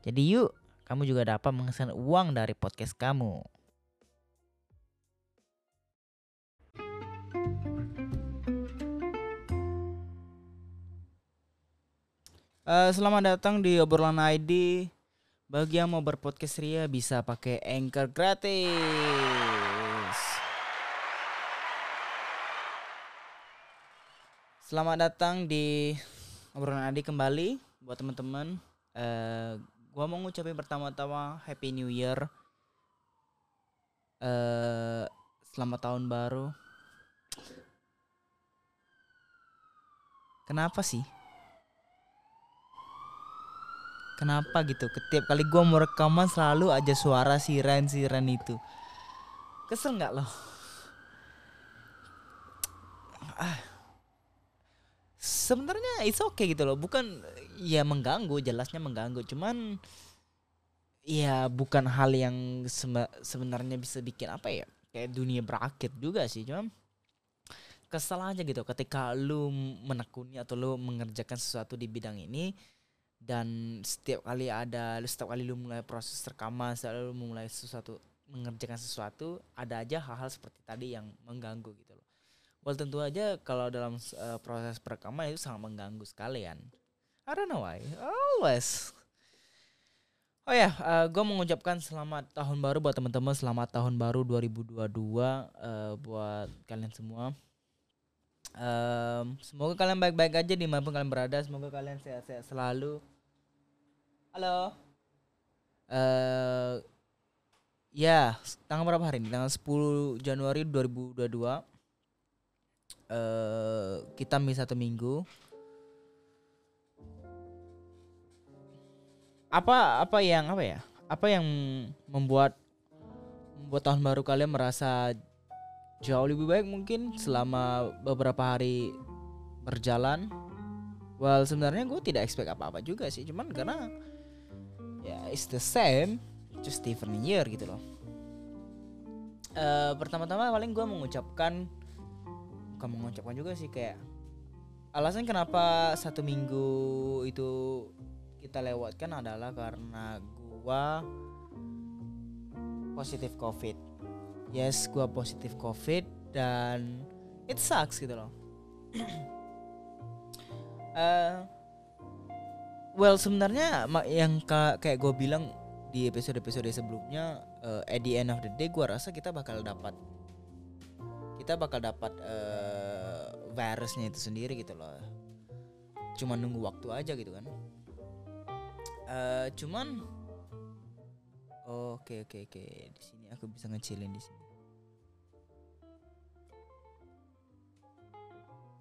Jadi yuk, kamu juga dapat menghasilkan uang dari podcast kamu. Uh, selamat datang di obrolan ID. Bagi yang mau berpodcast ria bisa pakai Anchor gratis. Selamat datang di obrolan ID kembali buat teman-teman. Uh, gua mau ngucapin pertama-tama Happy New Year. Uh, selamat tahun baru. Kenapa sih? Kenapa gitu? Setiap kali gue mau rekaman selalu aja suara siren-siren itu. Kesel nggak loh? Ah. Sebenarnya it's okay gitu loh. Bukan ya mengganggu, jelasnya mengganggu. Cuman ya bukan hal yang sebenarnya bisa bikin apa ya? Kayak dunia berakhir juga sih. Cuman kesel aja gitu ketika lu menekuni atau lu mengerjakan sesuatu di bidang ini dan setiap kali ada setiap kali lu mulai proses rekaman selalu mulai sesuatu mengerjakan sesuatu ada aja hal-hal seperti tadi yang mengganggu gitu loh. Well tentu aja kalau dalam uh, proses perekaman itu sangat mengganggu sekalian. I don't know why. Always. Oh ya, uh, gue mengucapkan selamat tahun baru buat teman-teman. Selamat tahun baru 2022 uh, buat kalian semua. Um, semoga kalian baik-baik aja di mana pun kalian berada. Semoga kalian sehat-sehat selalu. Halo. Uh, ya, tanggal berapa hari ini? Tanggal 10 Januari 2022. Uh, kita mi satu minggu. Apa apa yang apa ya? Apa yang membuat membuat tahun baru kalian merasa jauh lebih baik mungkin selama beberapa hari berjalan. Well sebenarnya gue tidak expect apa-apa juga sih, cuman karena ya it's the same, just different year gitu loh. Uh, pertama-tama paling gue mengucapkan, bukan mengucapkan juga sih kayak alasan kenapa satu minggu itu kita lewatkan adalah karena gue positif covid. Yes gue positif covid dan it sucks gitu loh. Uh, well sebenarnya yang kayak gue bilang di episode-episode sebelumnya uh, at the end of the day gue rasa kita bakal dapat kita bakal dapat uh, virusnya itu sendiri gitu loh. Cuma nunggu waktu aja gitu kan uh, cuman oke oke oke. Di sini aku bisa ngecilin di sini.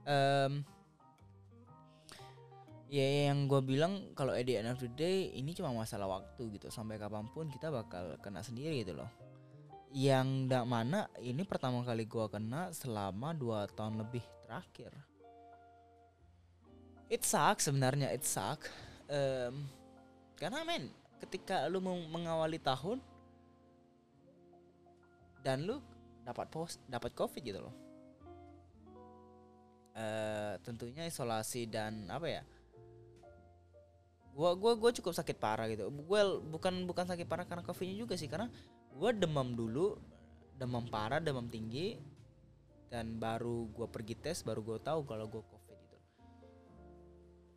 Um, ya yang gue bilang kalau at the end of the day ini cuma masalah waktu gitu. Sampai kapan pun kita bakal kena sendiri gitu loh. Yang tidak mana ini pertama kali gue kena selama dua tahun lebih terakhir. It sucks sebenarnya it suck um, karena men ketika lu mengawali tahun dan lu dapat post dapat covid gitu loh. Uh, tentunya isolasi dan apa ya gua gua gua cukup sakit parah gitu. Gue bukan bukan sakit parah karena covidnya juga sih karena gua demam dulu demam parah demam tinggi dan baru gua pergi tes baru gua tahu kalau gua covid gitu.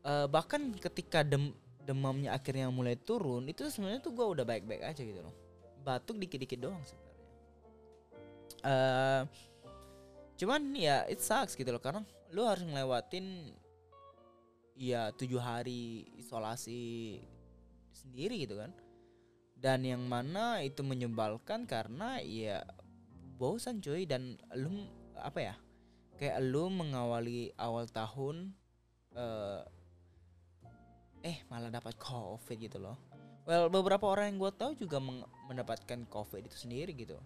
Uh, bahkan ketika dem demamnya akhirnya mulai turun itu sebenarnya tuh gue udah baik-baik aja gitu loh. Batuk dikit-dikit doang sebenarnya. Uh, cuman ya it sucks gitu loh karena lu harus ngelewatin ya tujuh hari isolasi sendiri gitu kan. Dan yang mana itu menyebalkan karena ya bosan cuy. Dan lu apa ya kayak lu mengawali awal tahun uh, eh malah dapat covid gitu loh. Well beberapa orang yang gue tahu juga mendapatkan covid itu sendiri gitu.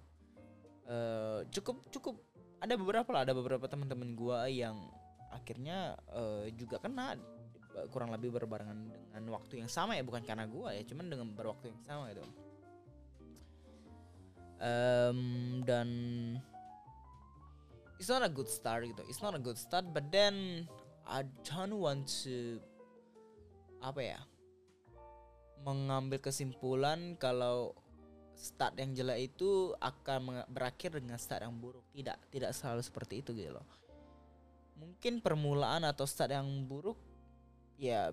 Uh, cukup cukup. Ada beberapa lah ada beberapa teman-teman gue yang akhirnya uh, juga kena kurang lebih berbarengan dengan waktu yang sama ya bukan karena gua ya cuman dengan berwaktu yang sama gitu. Um, dan it's not a good start gitu. It's not a good start but then I don't want to apa ya mengambil kesimpulan kalau start yang jelek itu akan berakhir dengan start yang buruk. Tidak tidak selalu seperti itu gitu loh. Mungkin permulaan atau start yang buruk ya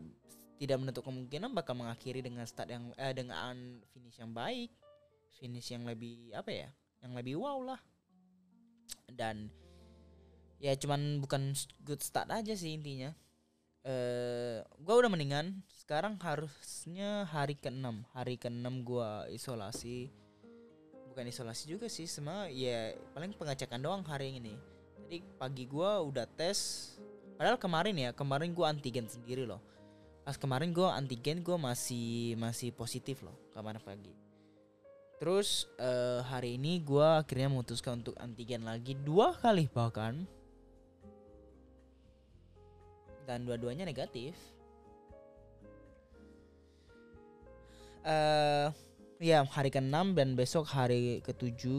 tidak menutup kemungkinan bakal mengakhiri dengan start yang eh, dengan finish yang baik finish yang lebih apa ya yang lebih wow lah. Dan ya cuman bukan good start aja sih intinya eh gua udah mendingan sekarang harusnya hari ke-6 hari ke-6 gua isolasi bukan isolasi juga sih semua ya paling pengecekan doang hari ini jadi pagi gua udah tes Padahal kemarin ya, kemarin gue antigen sendiri loh. Pas kemarin gue antigen gue masih masih positif loh kemarin pagi. Terus uh, hari ini gue akhirnya memutuskan untuk antigen lagi dua kali bahkan. Dan dua-duanya negatif. Uh, ya hari ke-6 dan besok hari ke-7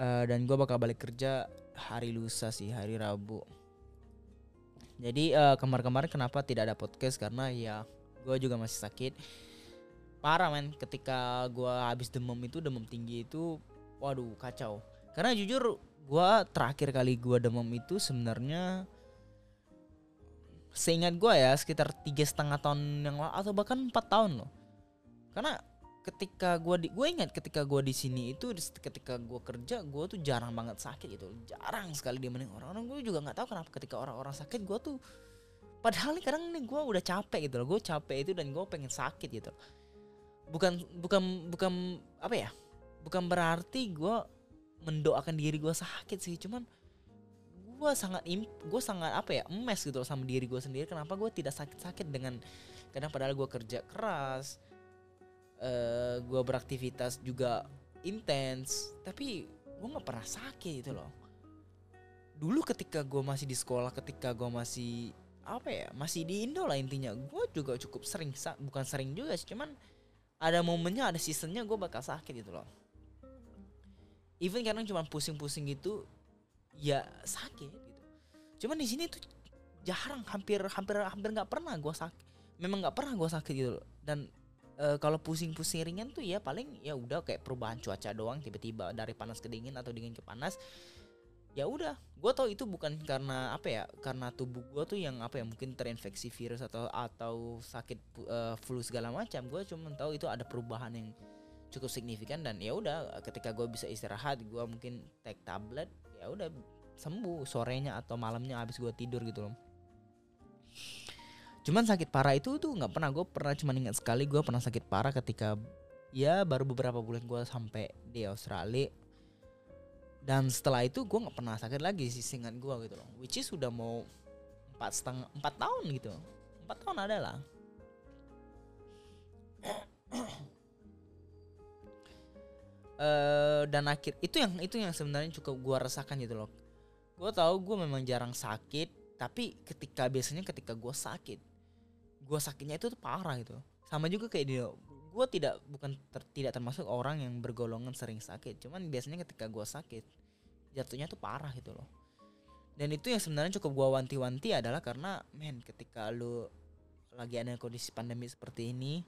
uh, dan gue bakal balik kerja hari lusa sih hari Rabu. Jadi uh, kemarin-kemarin kenapa tidak ada podcast? Karena ya gue juga masih sakit. Parah men. Ketika gue habis demam itu demam tinggi itu waduh kacau. Karena jujur gue terakhir kali gue demam itu sebenarnya seingat gue ya sekitar tiga setengah tahun yang lalu atau bahkan empat tahun loh. Karena ketika gue di gue ingat ketika gue di sini itu ketika gue kerja gue tuh jarang banget sakit gitu. Jarang sekali diemenin orang-orang. Gue juga nggak tahu kenapa ketika orang-orang sakit gue tuh padahal nih kadang nih gue udah capek gitu loh. Gue capek itu dan gue pengen sakit gitu. Bukan bukan bukan apa ya? Bukan berarti gue mendoakan diri gue sakit sih. Cuman gue sangat gue sangat apa ya emes gitu sama diri gue sendiri. Kenapa gue tidak sakit-sakit dengan kadang padahal gue kerja keras uh, eh, gue beraktivitas juga intens tapi gue nggak pernah sakit gitu loh. Dulu ketika gue masih di sekolah ketika gue masih apa ya masih di Indo lah intinya gue juga cukup sering bukan sering juga sih cuman ada momennya ada seasonnya gue bakal sakit gitu loh. Even kadang cuma pusing-pusing gitu ya sakit gitu. Cuman di sini tuh jarang hampir hampir hampir nggak pernah gue sakit memang nggak pernah gue sakit gitu loh. dan uh, kalau pusing-pusing ringan tuh ya paling ya udah kayak perubahan cuaca doang tiba-tiba dari panas ke dingin atau dingin ke panas. Ya udah gue tau itu bukan karena apa ya karena tubuh gue tuh yang apa ya mungkin terinfeksi virus atau atau sakit uh, flu segala macam. Gue cuma tahu itu ada perubahan yang cukup signifikan dan ya udah ketika gue bisa istirahat gue mungkin take tablet ya udah sembuh sorenya atau malamnya habis gue tidur gitu loh. Cuman sakit parah itu tuh nggak pernah gue pernah cuma ingat sekali gue pernah sakit parah ketika ya baru beberapa bulan gue sampai di Australia. Dan setelah itu gue nggak pernah sakit lagi sih singkat gue gitu loh. Which is sudah mau empat setengah empat tahun gitu. Empat tahun ada lah uh, dan akhir itu yang itu yang sebenarnya cukup gue rasakan gitu loh. Gue tahu gue memang jarang sakit tapi ketika biasanya ketika gue sakit gue sakitnya itu tuh parah gitu. Sama juga kayak dia gue tidak bukan ter, tidak termasuk orang yang bergolongan sering sakit cuman biasanya ketika gue sakit jatuhnya tuh parah gitu loh. Dan itu yang sebenarnya cukup gue wanti-wanti adalah karena men ketika lu lagi ada kondisi pandemi seperti ini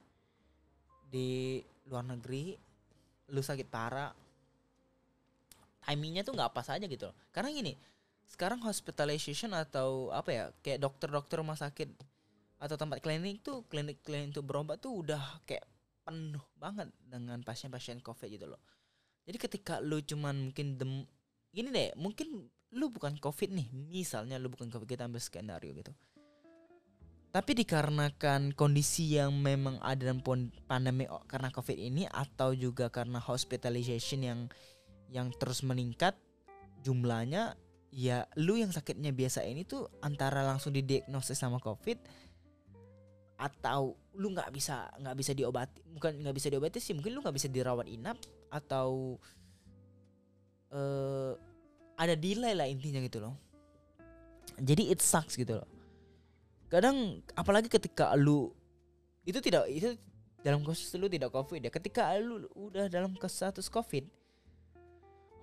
di luar negeri lu sakit parah timingnya tuh nggak pas aja gitu loh. Karena gini sekarang hospitalization atau apa ya kayak dokter-dokter rumah sakit atau tempat klinik tuh klinik klinik untuk berobat tuh udah kayak penuh banget dengan pasien-pasien covid gitu loh. Jadi ketika lu cuman mungkin dem gini deh mungkin lu bukan covid nih misalnya lu bukan covid kita ambil skenario gitu tapi dikarenakan kondisi yang memang ada dalam pandemi karena covid ini atau juga karena hospitalization yang yang terus meningkat jumlahnya ya lu yang sakitnya biasa ini tuh antara langsung didiagnosis sama covid atau lu nggak bisa nggak bisa diobati bukan nggak bisa diobati sih mungkin lu nggak bisa dirawat inap atau uh, ada delay lah intinya gitu loh. Jadi it sucks gitu loh kadang apalagi ketika lu itu tidak itu dalam kasus lu tidak covid ya ketika lu udah dalam status covid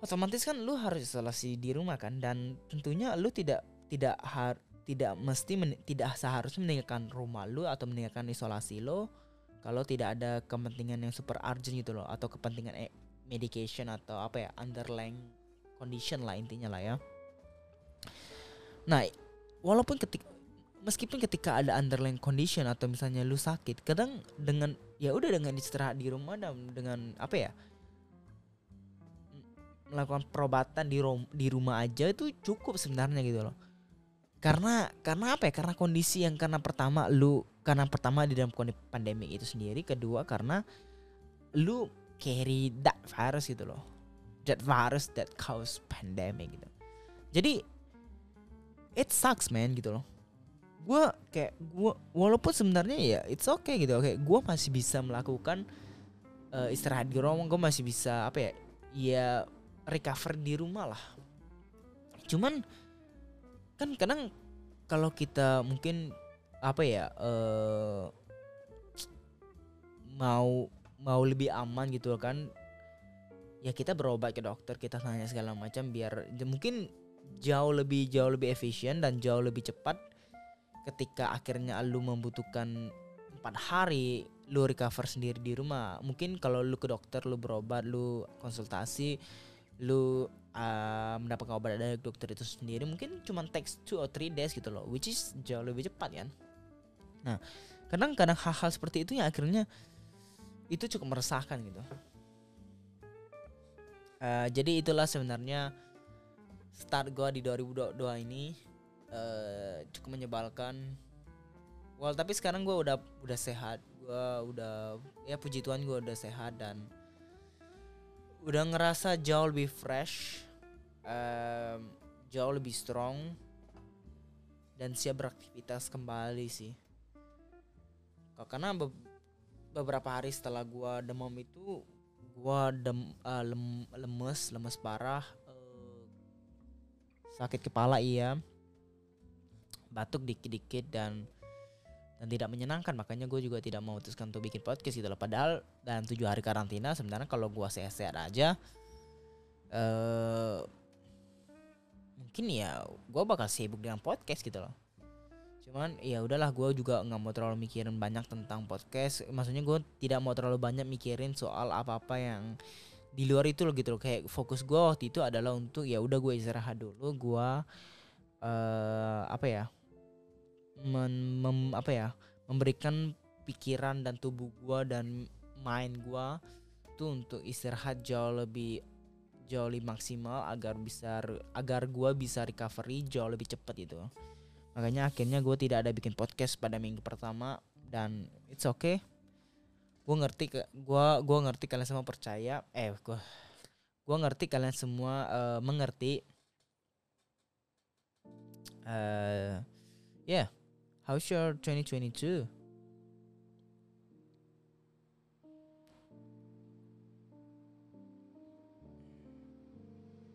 otomatis kan lu harus isolasi di rumah kan dan tentunya lu tidak tidak har tidak mesti men, tidak seharusnya meninggalkan rumah lu atau meninggalkan isolasi lo kalau tidak ada kepentingan yang super urgent gitu loh atau kepentingan eh, medication atau apa ya underlying condition lah intinya lah ya. Nah, walaupun ketika meskipun ketika ada underlying condition atau misalnya lu sakit, kadang dengan ya udah dengan istirahat di rumah dan dengan apa ya? melakukan perobatan di rom, di rumah aja itu cukup sebenarnya gitu loh. Karena karena apa ya? Karena kondisi yang karena pertama lu karena pertama di dalam kondisi pandemi itu sendiri kedua karena lu carry that virus gitu loh. That virus that cause pandemic gitu. Jadi it sucks man gitu loh gue kayak gue walaupun sebenarnya ya it's okay gitu. Oke gue masih bisa melakukan uh, istirahat di rumah gue masih bisa apa ya ya recover di rumah lah. Cuman kan kadang kalau kita mungkin apa ya uh, mau mau lebih aman gitu kan ya kita berobat ke dokter kita tanya segala macam biar mungkin jauh lebih jauh lebih efisien dan jauh lebih cepat ketika akhirnya lu membutuhkan empat hari lu recover sendiri di rumah. Mungkin kalau lu ke dokter lu berobat lu konsultasi lu uh, mendapatkan obat dari dokter itu sendiri mungkin cuma text two or three days gitu loh which is jauh lebih cepat kan? Nah kadang-kadang hal-hal seperti itu yang akhirnya itu cukup meresahkan gitu. Uh, jadi itulah sebenarnya start gue di 2022 ini uh, cukup menyebalkan. Well tapi sekarang gue udah udah sehat. Gue udah ya puji Tuhan gue udah sehat dan udah ngerasa jauh lebih fresh, um, jauh lebih strong dan siap beraktivitas kembali sih. Karena be beberapa hari setelah gua demam itu gua dem uh, lem lemes, lemes parah, uh, sakit kepala iya, batuk dikit-dikit dan dan tidak menyenangkan. Makanya gue juga tidak memutuskan untuk bikin podcast gitu loh. Padahal dalam tujuh hari karantina sebenarnya kalau gue sehat-sehat aja uh, mungkin ya gue bakal sibuk dengan podcast gitu loh. Cuman ya udahlah gue juga nggak mau terlalu mikirin banyak tentang podcast. Maksudnya gue tidak mau terlalu banyak mikirin soal apa-apa yang di luar itu loh gitu loh. Kayak fokus gue waktu itu adalah untuk ya udah gue istirahat dulu gue uh, apa ya men, mem, apa ya memberikan pikiran dan tubuh gua dan mind gua tuh untuk istirahat jauh lebih jauh lebih maksimal agar bisa agar gua bisa recovery jauh lebih cepat itu makanya akhirnya gue tidak ada bikin podcast pada minggu pertama dan it's okay. Gue ngerti ke gue gua ngerti kalian semua percaya eh gue gue ngerti kalian semua uh, mengerti yeah How's your 2022?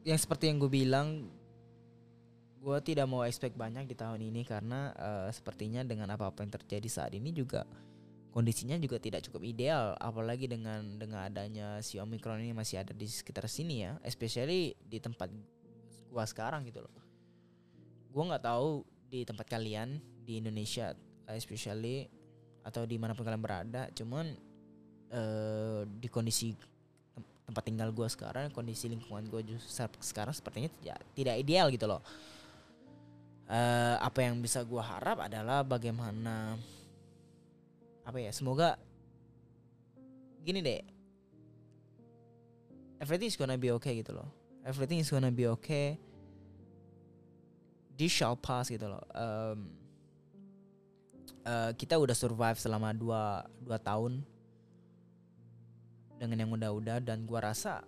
Yang seperti yang gue bilang, gue tidak mau expect banyak di tahun ini karena uh, sepertinya dengan apa-apa yang terjadi saat ini juga kondisinya juga tidak cukup ideal, apalagi dengan dengan adanya si omikron ini masih ada di sekitar sini ya, especially di tempat gue sekarang gitu loh. Gue nggak tahu di tempat kalian di Indonesia especially atau di mana pun kalian berada cuman uh, di kondisi tempat tinggal gue sekarang kondisi lingkungan gue sekarang sepertinya tidak tidak ideal gitu loh. Uh, apa yang bisa gue harap adalah bagaimana apa ya semoga gini deh. Everything is gonna be okay gitu loh. Everything is gonna be okay. This shall pass gitu loh. Um, uh, kita udah survive selama dua dua tahun dengan yang udah-udah dan gua rasa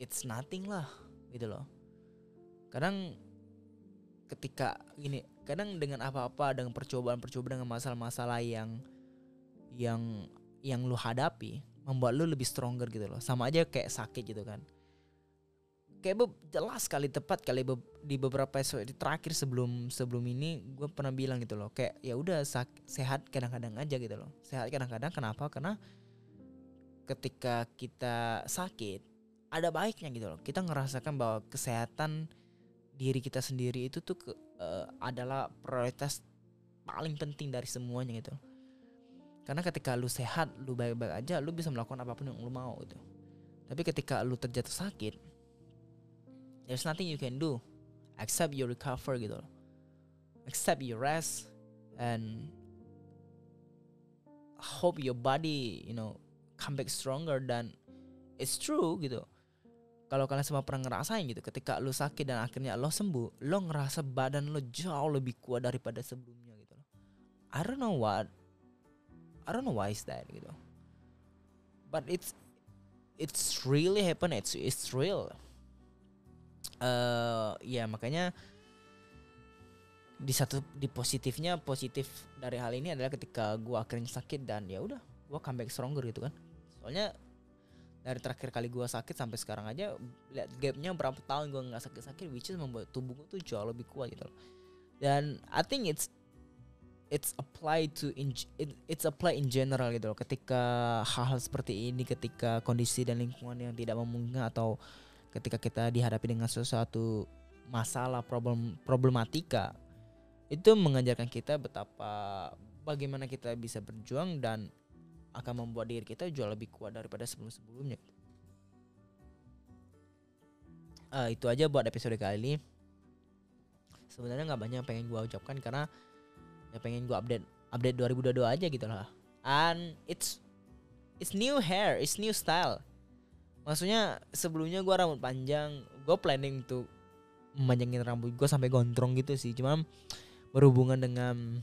it's nothing lah gitu loh. Kadang ketika ini kadang dengan apa-apa dengan percobaan-percobaan dengan masalah-masalah yang yang yang lu hadapi membuat lu lebih stronger gitu loh. Sama aja kayak sakit gitu kan kayak be jelas kali tepat kali be di beberapa episode terakhir sebelum sebelum ini gue pernah bilang gitu loh kayak ya udah sehat kadang-kadang aja gitu loh sehat kadang-kadang kenapa karena ketika kita sakit ada baiknya gitu loh kita ngerasakan bahwa kesehatan diri kita sendiri itu tuh ke, uh, adalah prioritas paling penting dari semuanya gitu. Karena ketika lu sehat, lu baik-baik aja, lu bisa melakukan apa pun yang lu mau gitu. Tapi ketika lu terjatuh sakit, there's nothing you can do. Except you recover gitu loh. Except you rest and hope your body, you know, come back stronger dan it's true gitu. Kalau kalian semua pernah ngerasain gitu ketika lu sakit dan akhirnya lo sembuh lo ngerasa badan lo jauh lebih kuat daripada sebelumnya gitu loh. I don't know what I don't know why is that gitu. But it's it's really happen it's it's real uh, ya makanya di satu di positifnya positif dari hal ini adalah ketika gua akhirnya sakit dan ya udah gua comeback stronger gitu kan. Soalnya dari terakhir kali gue sakit sampai sekarang aja lihat gapnya berapa tahun gue nggak sakit-sakit which is membuat tubuh gue tuh jauh lebih kuat gitu loh. Dan I think it's it's applied to in it, it's applied in general gitu loh. Ketika hal-hal seperti ini ketika kondisi dan lingkungan yang tidak memungkinkan atau ketika kita dihadapi dengan sesuatu masalah problem problematika itu mengajarkan kita betapa bagaimana kita bisa berjuang dan akan membuat diri kita jauh lebih kuat daripada sebelum-sebelumnya. Uh, itu aja buat episode kali ini. Sebenarnya nggak banyak yang pengen gue ucapkan karena ya pengen gue update update 2022 aja gitu lah. And it's it's new hair, it's new style. Maksudnya sebelumnya gue rambut panjang, gue planning tuh memanjangin rambut gue sampai gondrong gitu sih. Cuma berhubungan dengan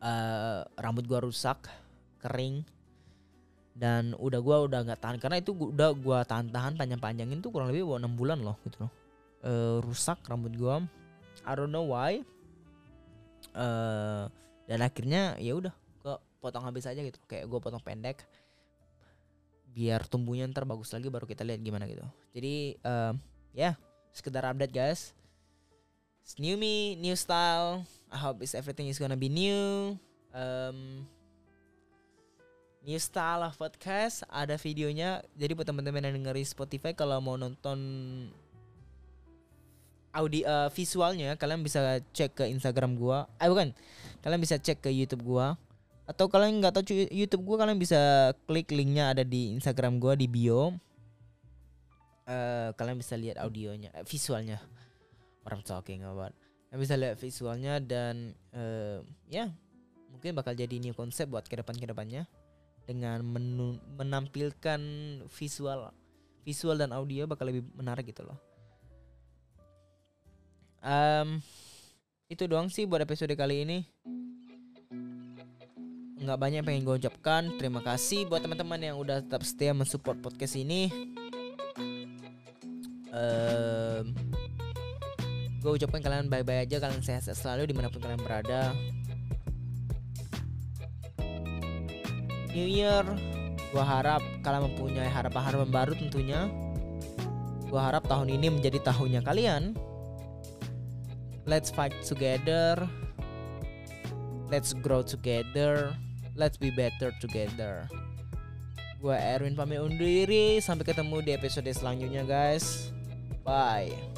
uh, rambut gue rusak kering dan udah gua udah nggak tahan. Karena itu gua, udah gua tahan-tahan panjang panjangin tuh kurang lebih enam bulan loh gitu loh. E, rusak rambut gua. I don't know why. E, dan akhirnya ya udah gua potong habis aja gitu. Kayak gua potong pendek biar tumbuhnya ntar bagus lagi baru kita lihat gimana gitu. Jadi uh, ya yeah, sekedar update guys. It's new me new style. I hope is everything is gonna be new. Um, new style of podcast. Ada videonya. Jadi buat teman-teman yang dengerin Spotify kalau mau nonton audio uh, visualnya kalian bisa cek ke Instagram gua. Eh bukan. Kalian bisa cek ke YouTube gua atau kalian nggak tahu YouTube gua kalian bisa klik linknya ada di Instagram gua di bio uh, kalian bisa lihat audionya eh, visualnya what I'm talking about kalian bisa lihat visualnya dan uh, ya yeah, mungkin bakal jadi new konsep buat ke depan ke depannya dengan menampilkan visual visual dan audio bakal lebih menarik gitu loh. Um, itu doang sih buat episode kali ini. Nggak banyak yang pengen gue ucapkan. Terima kasih buat teman-teman yang udah tetap setia mensupport podcast ini. Um, gue ucapkan kalian bye-bye aja, kalian sehat-sehat selalu di mana pun kalian berada. New Year Gua harap kalian mempunyai harapan-harapan baru tentunya Gua harap tahun ini menjadi tahunnya kalian Let's fight together Let's grow together Let's be better together. Gue Erwin pamit undur diri. Sampai ketemu di episode selanjutnya guys. Bye